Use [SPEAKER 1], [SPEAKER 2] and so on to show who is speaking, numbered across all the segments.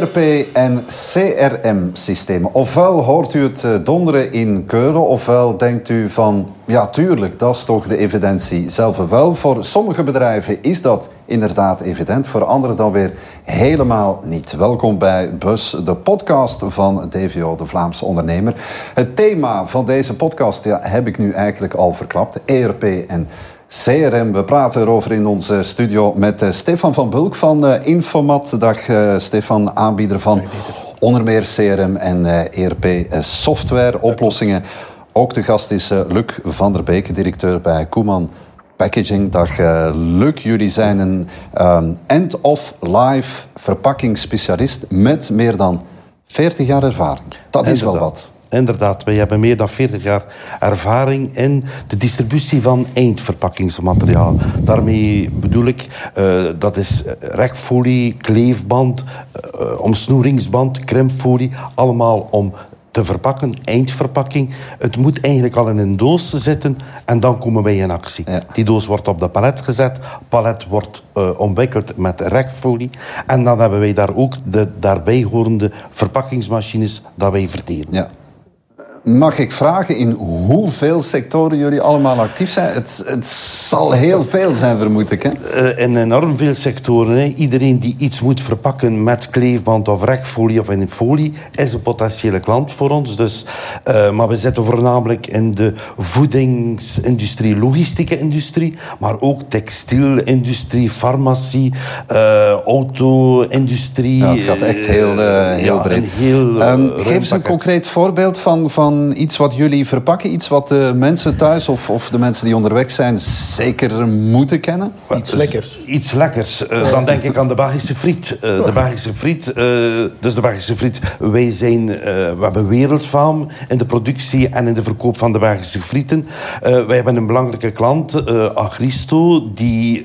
[SPEAKER 1] ERP en CRM-systemen. Ofwel hoort u het eh, donderen in Keulen, ofwel denkt u van... ja, tuurlijk, dat is toch de evidentie zelf wel. Voor sommige bedrijven is dat inderdaad evident, voor anderen dan weer helemaal niet. Welkom bij Bus, de podcast van DVO, de Vlaamse ondernemer. Het thema van deze podcast ja, heb ik nu eigenlijk al verklapt. ERP en CRM. We praten erover in onze studio met uh, Stefan van Bulk van uh, Infomat. Dag uh, Stefan, aanbieder van onder meer CRM en ERP software oplossingen. Ook de gast is Luc van der Beek, directeur bij Koeman Packaging. Dag Luc, jullie zijn een um, end-of-life verpakkingsspecialist met meer dan 40 jaar ervaring. Dat is wel wat.
[SPEAKER 2] Inderdaad, wij hebben meer dan 40 jaar ervaring in de distributie van eindverpakkingsmateriaal. Daarmee bedoel ik, uh, dat is rekfolie, kleefband, uh, omsnoeringsband, krimpfolie, allemaal om te verpakken, eindverpakking. Het moet eigenlijk al in een doos zitten en dan komen wij in actie. Die doos wordt op de palet gezet, palet wordt uh, omwikkeld met rekfolie en dan hebben wij daar ook de daarbij horende verpakkingsmachines dat wij verteren.
[SPEAKER 1] Ja. Mag ik vragen in hoeveel sectoren jullie allemaal actief zijn? Het, het zal heel veel zijn, vermoed ik. Hè?
[SPEAKER 2] Uh, in enorm veel sectoren. Hè. Iedereen die iets moet verpakken met kleefband of rekfolie of in folie... is een potentiële klant voor ons. Dus, uh, maar we zitten voornamelijk in de voedingsindustrie, logistieke industrie... maar ook textielindustrie, farmacie, uh, auto-industrie.
[SPEAKER 1] Ja, het gaat echt heel, heel ja, breed. Heel, um, geef eens een concreet voorbeeld van... van iets wat jullie verpakken? Iets wat de mensen thuis of, of de mensen die onderweg zijn zeker moeten kennen?
[SPEAKER 3] Iets lekkers.
[SPEAKER 2] Iets lekkers. Uh, dan denk ik aan de Belgische friet. Uh, de Belgische friet, uh, dus de Belgische friet. Wij zijn, we hebben wereldfaam in de productie en in de verkoop van de Belgische frieten. wij hebben een belangrijke klant, Agristo, die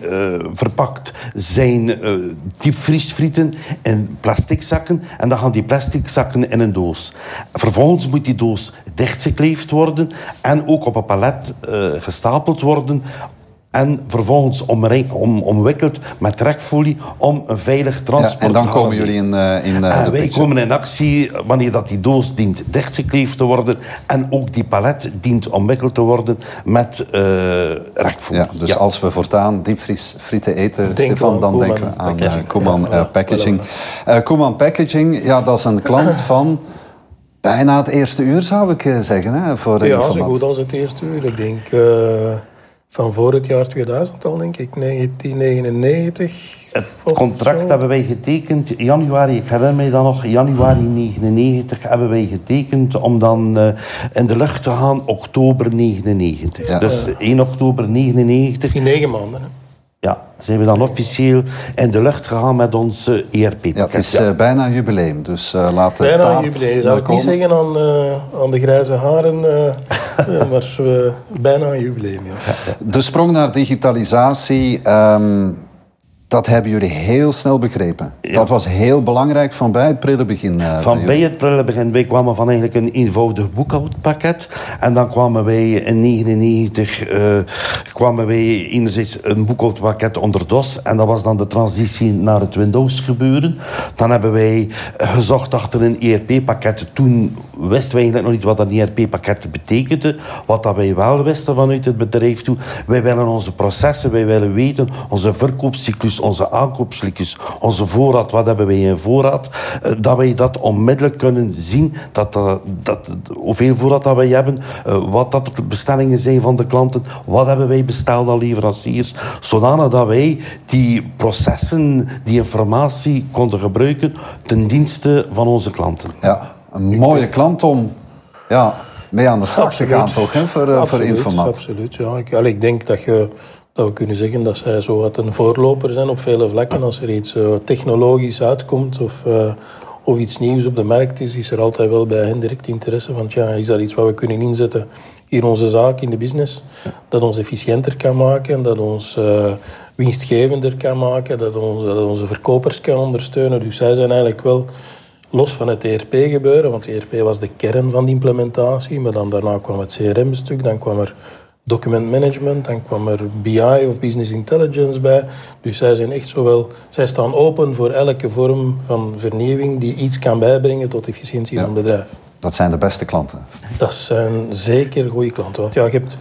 [SPEAKER 2] verpakt zijn diepvriesfrieten in plastic zakken. En dan gaan die plastic zakken in een doos. Vervolgens moet die doos dichtgekleefd worden en ook op een palet uh, gestapeld worden en vervolgens om, omwikkeld met trekfolie om een veilig transport
[SPEAKER 1] ja, En dan komen jullie in, uh, in
[SPEAKER 2] uh, En wij komen in actie wanneer dat die doos dient dichtgekleefd te worden en ook die palet dient omwikkeld te worden met uh, rekfolie.
[SPEAKER 1] Ja, dus als we voortaan diepvriesfrieten eten, Stefan, dan denken we aan Koeman Packaging. Koeman Packaging, ja, dat is een klant van... Bijna het eerste uur zou ik eh, zeggen. Hè, voor
[SPEAKER 3] ja, zo goed als het eerste uur. Ik denk uh, van voor het jaar 2000 al, denk ik, 1999.
[SPEAKER 2] Het contract hebben wij getekend januari, ik herinner mij dan nog, januari 1999 hebben wij getekend om dan uh, in de lucht te gaan oktober 99. Ja. Dus 1 oktober 99.
[SPEAKER 3] In negen maanden. Hè?
[SPEAKER 2] Ja, zijn we dan officieel in de lucht gegaan met ons ERP.
[SPEAKER 1] Ja, het is uh, bijna een jubileum, dus uh, laten
[SPEAKER 3] Bijna een jubileum. Zou ik niet zeggen aan, uh, aan de grijze haren, maar bijna een jubileum. Ja.
[SPEAKER 1] De sprong naar digitalisatie. Um, dat hebben jullie heel snel begrepen. Dat was heel belangrijk van bij het prille begin.
[SPEAKER 2] Uh, van bij het prille begin. Wij kwamen van eigenlijk een eenvoudig boekhoudpakket. En dan kwamen wij in 1999 uh, kwamen wij enerzijds een boekhoudpakket onder DOS. En dat was dan de transitie naar het Windows gebeuren. Dan hebben wij gezocht achter een ERP-pakket. Toen wisten wij eigenlijk nog niet wat dat ERP-pakket betekende. Wat dat wij wel wisten vanuit het bedrijf toe. Wij willen onze processen, wij willen weten onze verkoopcyclus onze aankoopslikjes, onze voorraad, wat hebben wij in voorraad, eh, dat wij dat onmiddellijk kunnen zien, dat, dat, dat, hoeveel voorraad dat wij hebben, eh, wat dat de bestellingen zijn van de klanten, wat hebben wij besteld aan leveranciers, zodanig dat wij die processen, die informatie konden gebruiken ten dienste van onze klanten.
[SPEAKER 1] Ja, een mooie klant om ja, mee aan de slag te gaan, toch, hè, voor, eh, voor informatie.
[SPEAKER 3] Absoluut, ja. Ik, ik denk dat je dat we kunnen zeggen dat zij zo wat een voorloper zijn op vele vlakken. Als er iets uh, technologisch uitkomt of, uh, of iets nieuws op de markt is, is er altijd wel bij hen direct interesse van, ja, is dat iets wat we kunnen inzetten in onze zaak, in de business? Dat ons efficiënter kan maken, dat ons uh, winstgevender kan maken, dat, dat onze verkopers kan ondersteunen. Dus zij zijn eigenlijk wel los van het ERP-gebeuren, want ERP was de kern van de implementatie, maar dan daarna kwam het CRM-stuk, dan kwam er document management, dan kwam er BI of business intelligence bij. Dus zij zijn echt zowel, zij staan open voor elke vorm van vernieuwing die iets kan bijbrengen tot efficiëntie van het bedrijf.
[SPEAKER 1] Dat zijn de beste klanten.
[SPEAKER 3] Dat zijn zeker goede klanten. Want ja, je hebt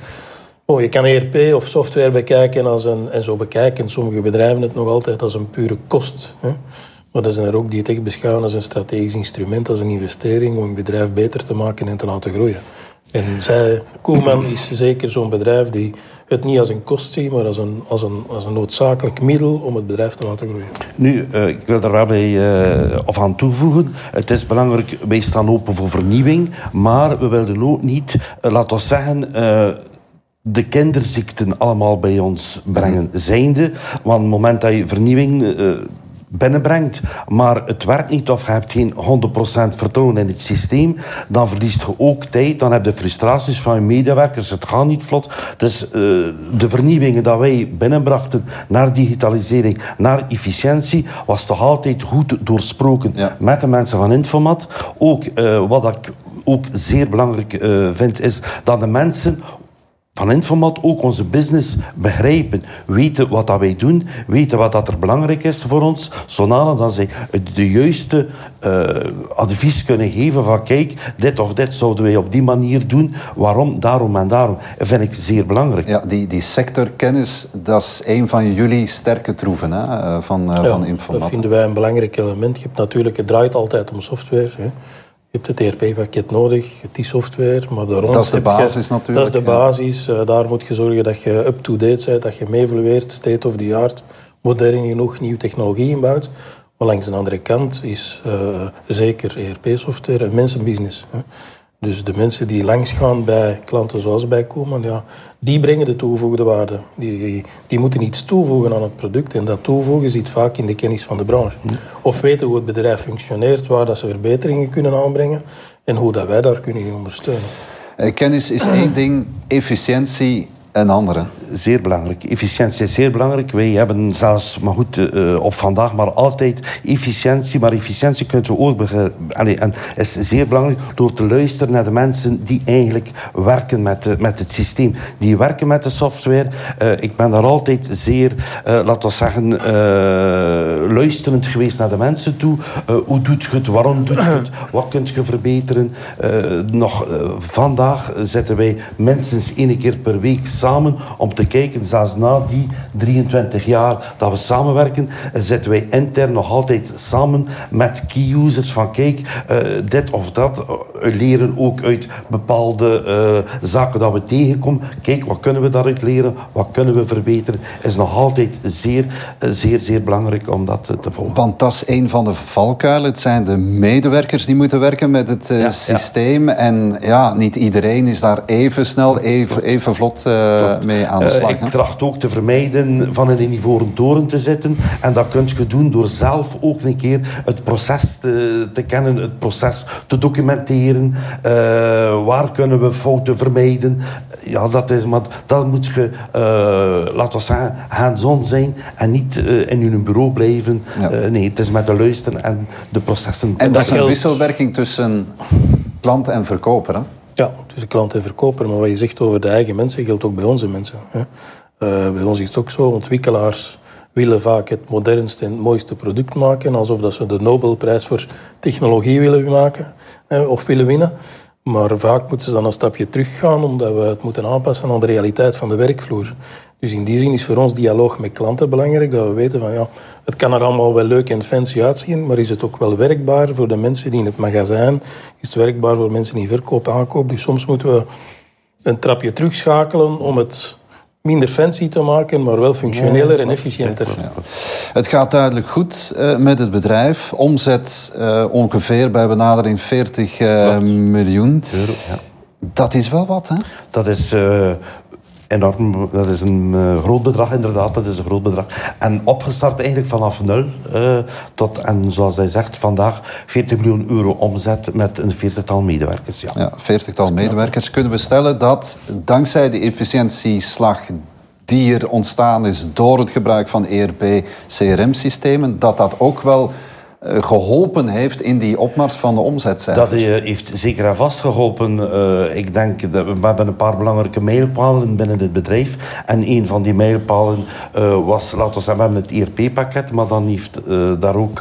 [SPEAKER 3] Oh, je kan ERP of software bekijken als een, en zo bekijken sommige bedrijven het nog altijd als een pure kost. Hè? Maar er zijn er ook die het echt beschouwen als een strategisch instrument, als een investering om een bedrijf beter te maken en te laten groeien. En zij, Koelman is zeker zo'n bedrijf die het niet als een kost ziet, maar als een, als, een, als een noodzakelijk middel om het bedrijf te laten groeien.
[SPEAKER 2] Nu, uh, ik wil er wel bij uh, of aan toevoegen. Het is belangrijk, wij staan open voor vernieuwing, maar we willen ook niet, uh, laten we zeggen de kinderziekten allemaal bij ons brengen. Zijnde, want op het moment dat je vernieuwing binnenbrengt, maar het werkt niet of je hebt geen 100% vertrouwen in het systeem, dan verliest je ook tijd, dan heb je frustraties van je medewerkers, het gaat niet vlot. Dus uh, de vernieuwingen dat wij binnenbrachten naar digitalisering, naar efficiëntie, was toch altijd goed doorsproken ja. met de mensen van Infomat. Ook uh, wat ik ook zeer belangrijk uh, vind, is dat de mensen van Infomat ook onze business begrijpen. Weten wat dat wij doen, weten wat dat er belangrijk is voor ons, zodanig dat zij de juiste uh, advies kunnen geven van kijk, dit of dit zouden wij op die manier doen. Waarom, daarom en daarom. Dat vind ik zeer belangrijk.
[SPEAKER 1] Ja, die, die sectorkennis, dat is een van jullie sterke troeven hè, eh, van, uh,
[SPEAKER 3] ja,
[SPEAKER 1] van Infomat.
[SPEAKER 3] dat vinden wij een belangrijk element. Je hebt natuurlijk, het draait altijd om software. Hè. Je hebt het ERP-pakket nodig, die software, maar daarom...
[SPEAKER 1] Dat is de basis
[SPEAKER 3] je,
[SPEAKER 1] natuurlijk.
[SPEAKER 3] Dat is de basis. Ja. daar moet je zorgen dat je up-to-date bent, dat je meevalueert, state of the art, modern genoeg, nieuwe technologie inbouwt. Maar langs de andere kant is uh, zeker ERP-software een mensenbusiness. Hè. Dus de mensen die langsgaan bij klanten zoals bij Koeman, ja, die brengen de toegevoegde waarde. Die, die moeten iets toevoegen aan het product. En dat toevoegen zit vaak in de kennis van de branche. Of weten hoe het bedrijf functioneert, waar dat ze verbeteringen kunnen aanbrengen en hoe dat wij daar kunnen ondersteunen.
[SPEAKER 1] Kennis is één ding, efficiëntie een andere.
[SPEAKER 2] Zeer belangrijk. Efficiëntie is zeer belangrijk. Wij hebben zelfs, maar goed, uh, op vandaag maar altijd efficiëntie. Maar efficiëntie kunt u ook. En is zeer belangrijk door te luisteren naar de mensen die eigenlijk werken met, de, met het systeem. Die werken met de software. Uh, ik ben daar altijd zeer, laten we zeggen, luisterend geweest naar de mensen toe. hoe doet je het? Waarom doet je het? Wat kunt je verbeteren? nog vandaag zetten wij minstens één keer per week samen om te kijken, zelfs na die 23 jaar dat we samenwerken, zitten wij intern nog altijd samen met key users van kijk, uh, dit of dat, uh, leren ook uit bepaalde uh, zaken dat we tegenkomen. Kijk, wat kunnen we daaruit leren? Wat kunnen we verbeteren? Is nog altijd zeer, zeer, zeer belangrijk om dat te volgen.
[SPEAKER 1] Want dat is een van de valkuilen. Het zijn de medewerkers die moeten werken met het ja, systeem. Ja. En ja, niet iedereen is daar even snel, even, even vlot mee aan de slag.
[SPEAKER 2] ik tracht ook te vermijden van in een ivoren toren te zitten. En dat kun je doen door zelf ook een keer het proces te, te kennen, het proces te documenteren. Uh, waar kunnen we fouten vermijden? Ja, dat is, maar dat moet je, uh, laten we zeggen, hands-on zijn en niet uh, in je bureau blijven. Ja. nee, het is met de luisteren en de processen.
[SPEAKER 1] En dat is een wisselwerking tussen klant en verkoper, hè?
[SPEAKER 3] Ja, tussen klant en verkoper. Maar wat je zegt over de eigen mensen geldt ook bij onze mensen. Hè. Uh, bij ons is het ook zo. Ontwikkelaars willen vaak het modernste en het mooiste product maken. Alsof dat ze de Nobelprijs voor technologie willen maken hè, of willen winnen. Maar vaak moeten ze dan een stapje teruggaan omdat we het moeten aanpassen aan de realiteit van de werkvloer. Dus in die zin is voor ons dialoog met klanten belangrijk. Dat we weten van ja, het kan er allemaal wel leuk en fancy uitzien, maar is het ook wel werkbaar voor de mensen die in het magazijn? Is het werkbaar voor mensen die verkoop aankoop? Dus soms moeten we een trapje terugschakelen om het minder fancy te maken, maar wel functioneler en efficiënter. Ja.
[SPEAKER 1] Het gaat duidelijk goed uh, met het bedrijf. Omzet uh, ongeveer bij benadering 40 uh, miljoen. Euro, ja. Dat is wel wat, hè?
[SPEAKER 2] Dat is enorm. Dat is een uh, groot bedrag, inderdaad. Dat is een groot bedrag. En opgestart eigenlijk vanaf nul. Uh, tot, en zoals hij zegt, vandaag 40 miljoen euro omzet met een veertigtal medewerkers. Ja,
[SPEAKER 1] ja veertigtal medewerkers. Kunnen we stellen dat dankzij de efficiëntieslag die er ontstaan is door het gebruik van ERP-CRM-systemen, dat dat ook wel eh, geholpen heeft in die opmars van de omzetcijfers.
[SPEAKER 2] Dat heeft zeker en vast geholpen. Uh, ik denk dat we hebben een paar belangrijke mijlpalen binnen het bedrijf. En een van die mijlpalen was, laten we zeggen, we hebben het ERP-pakket, maar dan heeft daar ook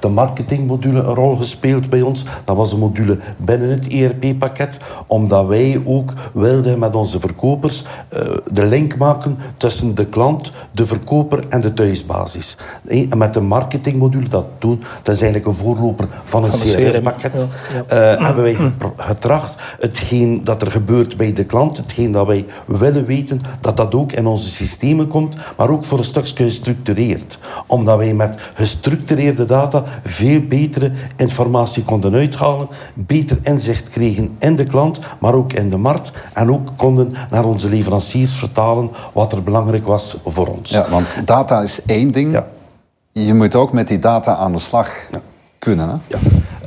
[SPEAKER 2] de marketingmodule een rol gespeeld bij ons. Dat was een module binnen het ERP-pakket, omdat wij ook wilden met onze verkopers de link maken tussen de klant, de verkoper en de thuisbasis. En met de marketingmodule dat doen, dat is eigenlijk een voorloper van een CRM-pakket. Ja, uh, hebben wij getracht hetgeen dat er gebeurt bij de klant, hetgeen dat wij willen weten, dat dat ook in onze systemen komt, maar ook voor een stukje gestructureerd. Omdat wij met gestructureerde data veel betere informatie konden uithalen, beter inzicht kregen in de klant, maar ook in de markt en ook konden naar onze leveranciers vertalen wat er belangrijk was voor ons.
[SPEAKER 1] Ja, want data is één ding. Ja je moet ook met die data aan de slag kunnen. Hè?
[SPEAKER 2] Ja.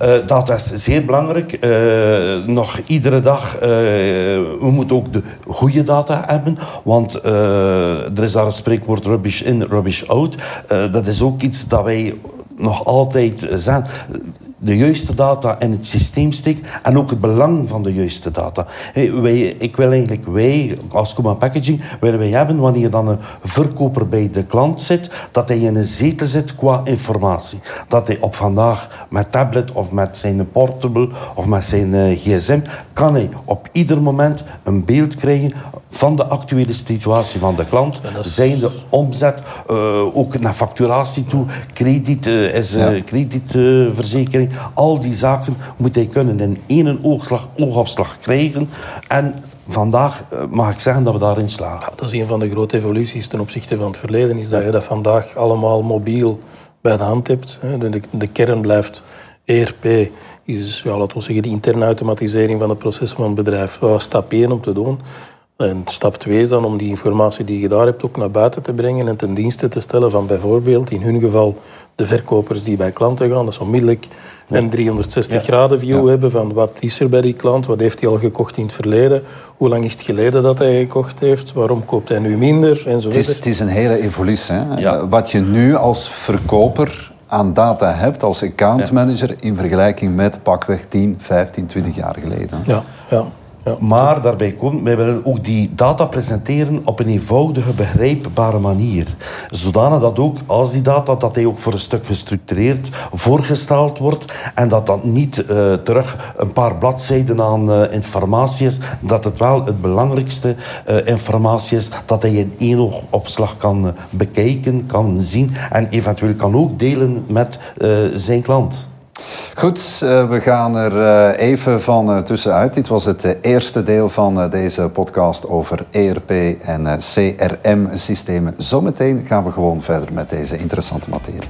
[SPEAKER 2] Uh, data is zeer belangrijk. Uh, nog iedere dag, uh, we moeten ook de goede data hebben. Want er is daar het spreekwoord rubbish in, rubbish out. dat is ook iets dat wij nog altijd zijn de juiste data in het systeem steekt en ook het belang van de juiste data. Hey, wij, ik wil eigenlijk, wij als Coma Packaging, willen wij hebben wanneer dan een verkoper bij de klant zit, dat hij in een zetel zit qua informatie. Dat hij op vandaag met tablet of met zijn portable of met zijn uh, gsm, kan hij op ieder moment een beeld krijgen van de actuele situatie van de klant. Zijn de omzet, uh, ook naar facturatie toe, krediet, uh, is, ja. kredietverzekering al die zaken moet hij kunnen in één oogslag, oogopslag krijgen. En vandaag eh, mag ik zeggen dat we daarin slagen.
[SPEAKER 3] dat is een van de grote evoluties ten opzichte van het verleden. Is dat je dat vandaag allemaal mobiel bij de hand hebt. De, de kern blijft ERP. Is, ja, laten we zeggen, de interne automatisering van de processen van het bedrijf. Stap 1 om te doen. En stap 2 is dan om die informatie die je daar hebt ook naar buiten te brengen en ten dienste te stellen van bijvoorbeeld in hun geval de verkopers die bij klanten gaan. Dat is onmiddellijk een 360 graden view hebben van wat is er bij die klant, wat heeft hij al gekocht in het verleden, hoe lang is het geleden dat hij gekocht heeft, waarom koopt hij nu minder en zo
[SPEAKER 1] het is, het is een hele evolutie. Hè? Wat je nu als verkoper aan data hebt als accountmanager in vergelijking met pakweg 10, 15, 20 jaar geleden.
[SPEAKER 3] Ja, ja.
[SPEAKER 2] Maar daarbij komt, wij willen ook die data presenteren op een eenvoudige, begrijpbare manier. Zodanig dat ook, als die data, dat hij ook voor een stuk gestructureerd voorgesteld wordt en dat dat niet uh, terug een paar bladzijden aan uh, informatie is, dat het wel het belangrijkste uh, informatie is, dat hij in één opslag kan bekijken, kan zien en eventueel kan ook delen met zijn klant.
[SPEAKER 1] Goed, eh, we gaan er eh, even van uh, tussenuit. Dit was het eerste deel van deze podcast over ERP en CRM-systemen. Zometeen gaan we gewoon verder met deze interessante materie.